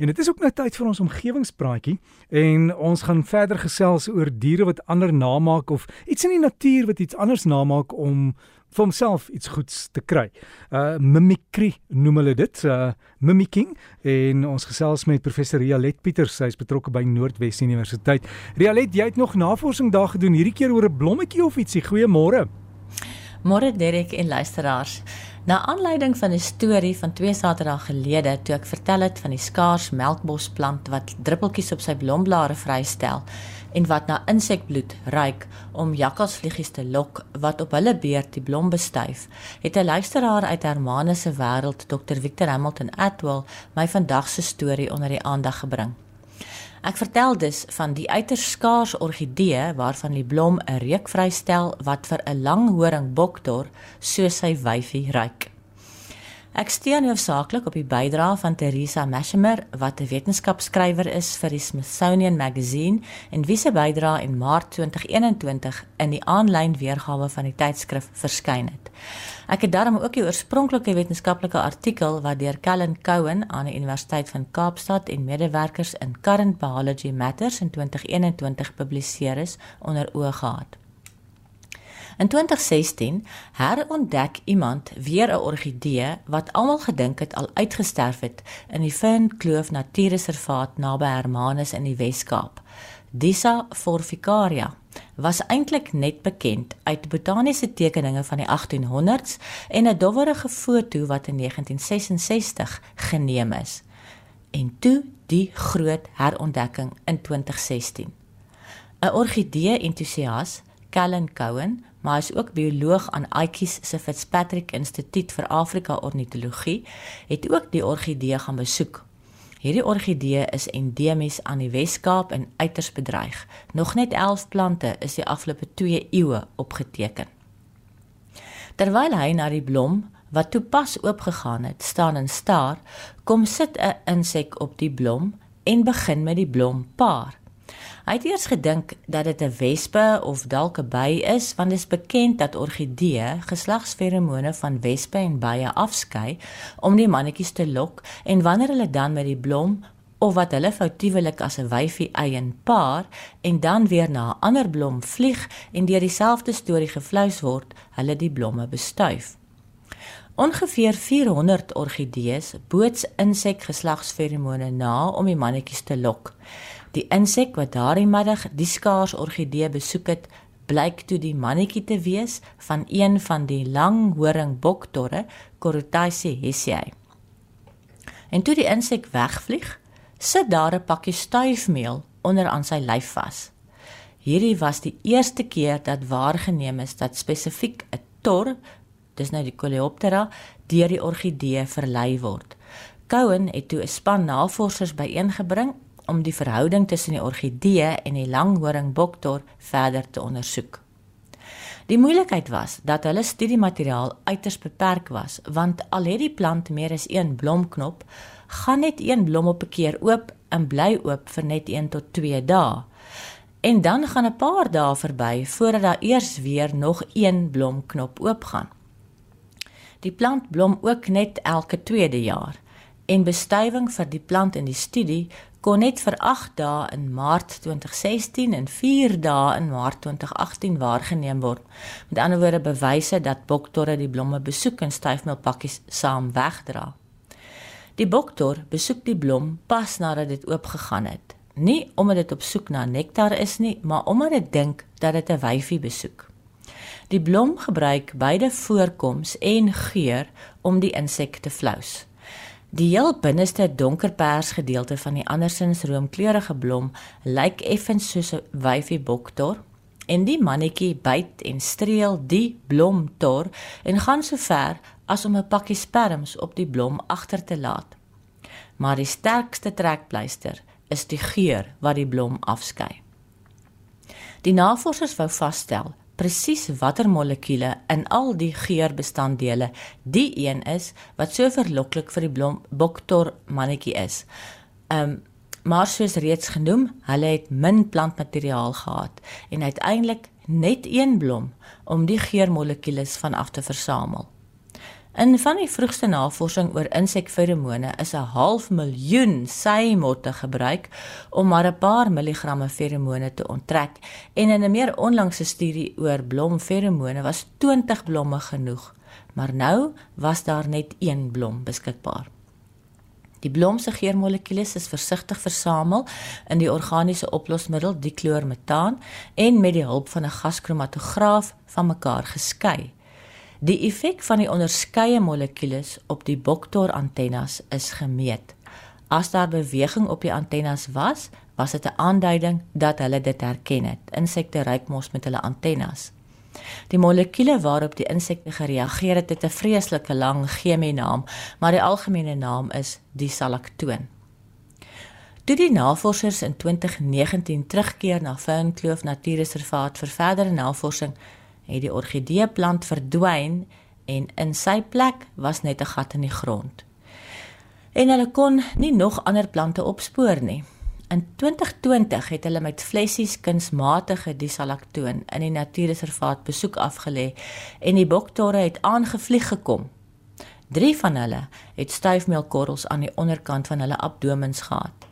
En dit is ook nou tyd vir ons omgewingspraatjie en ons gaan verder gesels oor diere wat ander namaak of iets in die natuur wat iets anders namaak om vir homself iets goeds te kry. Uh mimicry noem hulle dit, uh mimicking en ons gesels met professor Rialet Pieters, sy is betrokke by Noordwes Universiteit. Rialet, jy het nog navorsing daar gedoen hierdie keer oor 'n blommetjie of ietsie. Goeiemôre. Môre Derek en luisteraars. Na aanleiding van 'n storie van 2 Saterdae gelede toe ek vertel het van die skaars melkbosplant wat druppeltjies op sy blomblare vrystel, en wat na insekbloed ruik om jakkalsvliegies te lok wat op hulle beurt die blom bestuif, het 'n luisteraar uit Hermanus se wêreld, Dr Victor Hamilton Atwell, my vandag se storie onder die aandag gebring. Ek vertel dus van die uiters skaars orgidee waarvan die blom 'n reuk vrystel wat vir 'n langhoring boktor soos sy wyfie ruik. Ek steun hoofsaaklik op die bydrae van Teresa Mashemer wat 'n wetenskapskrywer is vir die Smithsonian Magazine en wie se bydrae in Maart 2021 in die aanlyn weergawe van die tydskrif verskyn het. Ek het daarom ook die oorspronklike wetenskaplike artikel wat deur Kellen Cowan aan die Universiteit van Kaapstad en medewerkers in Current Biology Matters in 2021 gepubliseer is onder oë gehad. In 2016 herontdek iemand weer 'n orgidee wat almal gedink het al uitgesterf het in die Fern Kloof Natuurreservaat naby Hermanus in die Wes-Kaap. Disa forficaria was eintlik net bekend uit botaniese tekeninge van die 1800s en 'n dowwerige foto wat in 1966 geneem is. En toe die groot herontdekking in 2016. 'n Orgidee entoesias, Callan Cowan, maar hy is ook bioloog aan Aitjies se Fitzpatrick Instituut vir Afrika Ornitologie, het ook die orgidee gaan besoek. Hierdie orgidee is endemies aan die Wes-Kaap en uiters bedreig. Nog net 11 plante is die afgelope 2 eeue opgeteken. Terwyl hy na die blom wat toe pas oopgegaan het, staan en staar, kom sit 'n insek op die blom en begin met die blom paar. Hy het eers gedink dat dit 'n wespe of dalk 'n by is, want dit is bekend dat orgidee geslagsferomone van wespe en bye afskei om die mannetjies te lok en wanneer hulle dan met die blom of wat hulle foutiewelik as 'n wyfie eien paar en dan weer na 'n ander blom vlieg en deur dieselfde storie gevleis word, hulle die blomme bestuif. Ongeveer 400 orgidees boots insek geslagsferomone na om die mannetjies te lok. Die insek wat daardie middag die skaars orgidee besoek het, blyk toe die mannetjie te wees van een van die langhoring boktorre, Corotaceae hessiae. En toe die insek wegvlieg, sit daar 'n pakkie stuifmeel onder aan sy lyf vas. Hierdie was die eerste keer dat waargeneem is dat spesifiek 'n tor, dis nou die Coleoptera, deur die orgidee verlei word. Cohen het toe 'n span navorsers byeengebring om die verhouding tussen die orgidee en die langhoring boktor verder te ondersoek. Die moeilikheid was dat hulle studiemateriaal uiters beperk was, want al het die plant meer as een blomknop, gaan net een blom op 'n keer oop en bly oop vir net 1 tot 2 dae. En dan gaan 'n paar dae verby voordat daar eers weer nog een blomknop oopgaan. Die plant blom ook net elke tweede jaar en bestuiving vir die plant in die studie kon net vir 8 dae in Maart 2016 en 4 dae in Maart 2018 waargeneem word. Met ander woorde bewyse dat boktorre die blomme besoek en styfmeelpakkies saam wegdra. Die boktor besoek die blom pas nadat dit oopgegaan het. Nie omdat dit op soek na nektar is nie, maar omdat dit dink dat dit 'n wyfie besoek. Die blom gebruik beide voorkoms en geur om die insek te flous. Die heel binneste donkerpers gedeelte van die andersins roomkleurige blom lyk effens soos 'n wyfie boktor en die mannetjie byt en streel die blomtor en gaan so ver as om 'n pakkie sperms op die blom agter te laat. Maar die sterkste trekpleister is die geur wat die blom afskei. Die navorsers wou vasstel presies watter molekule in al die geurbestanddele die een is wat so verloklik vir die boktor mannetjie is. Um maar soos reeds genoem, hulle het min plantmateriaal gehad en uiteindelik net een blom om die geurmolekules van af te versamel. In van die vroegste navorsing oor insekferomone is 'n half miljoen seimotte gebruik om maar 'n paar milligramme feromone te onttrek en in 'n meer onlangse studie oor blomferomone was 20 blomme genoeg. Maar nou was daar net een blom beskikbaar. Die blom se geurmolekules is versigtig versamel in die organiese oplosmiddel dikloormetaan en met die hulp van 'n gaskromatograaf van mekaar geskei. Die effek van die onderskeie molekules op die boktor antennes is gemeet. As daar beweging op die antennes was, was dit 'n aanduiding dat hulle dit herken het. Insekte ruik mos met hulle antennes. Die molekule waarop die insekte gereageer het, het 'n vreeslike lang chemiese naam, maar die algemene naam is disalaktoon. Toe die navorsers in 2019 terugkeer na Fernkloof Natuurreservaat vir verdere navorsing, het die orgideeplant verdwyn en in sy plek was net 'n gat in die grond. En hulle kon nie nog ander plante opspoor nie. In 2020 het hulle met flessies kunsmatige disalaktoon in die natuurreservaat besoek afgelê en die boktorre het aangevlieg gekom. 3 van hulle het styfmeelkorrels aan die onderkant van hulle abdomens gehad.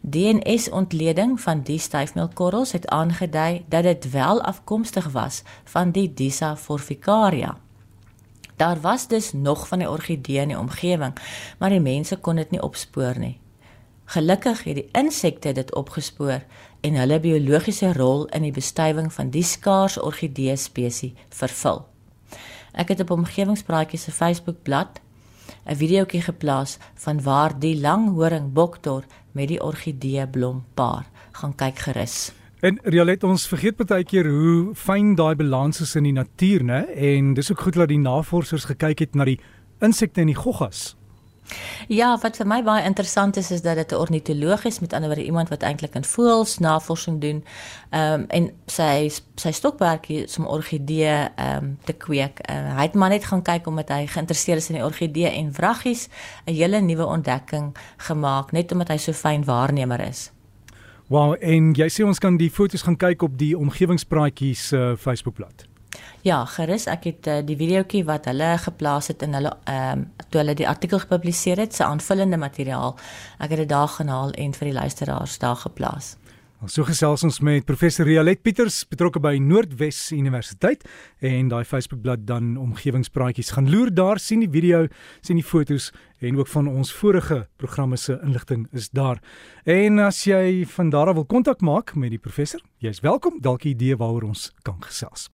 DNS-ontleding van die styfmeelkorrels het aangedui dat dit wel afkomstig was van die Disa forficaria. Daar was dus nog van die orgidee in die omgewing, maar die mense kon dit nie opspoor nie. Gelukkig het die insekte dit opgespoor en hulle biologiese rol in die bestuiving van die skaars orgidee spesies vervul. Ek het op omgewingspraatjies se Facebookblad 'n videoetjie geplaas van waar die langhoring boktor met die orgidee blom paar. Gaan kyk gerus. En Rialet ons vergeet baie keer hoe fyn daai balans is in die natuur, né? En dis ook goed dat die navorsers gekyk het na die insekte en die goggas. Ja, wat vir my baie interessant is is dat dit 'n ornitoloog is, met ander woorde iemand wat eintlik in voëls navorsing doen. Ehm um, en sy sy stokperdjie is om orgidee ehm um, te kweek. Uh, hy het maar net gaan kyk omdat hy geïnteresseerd is in die orgidee en vraggies 'n hele nuwe ontdekking gemaak net omdat hy so fyn waarnemer is. Wow, en jy sê ons kan die foto's gaan kyk op die omgewingspraatjies uh, Facebookblad. Ja, gerus, ek het uh, die videoetjie wat hulle geplaas het in hulle ehm um, toe hulle die artikel gepubliseer het, se aanvullende materiaal. Ek het dit daar gehaal en vir die luisteraars daar geplaas. Ons so gesels ons met professor Rialet Pieters betrokke by Noordwes Universiteit en daai Facebookblad dan omgewingspraatjies gaan loer daar sien die video, sien die fotos en ook van ons vorige programme se inligting is daar. En as jy van daar af wil kontak maak met die professor, jy's welkom, dalk 'n idee waaroor ons kan gesels.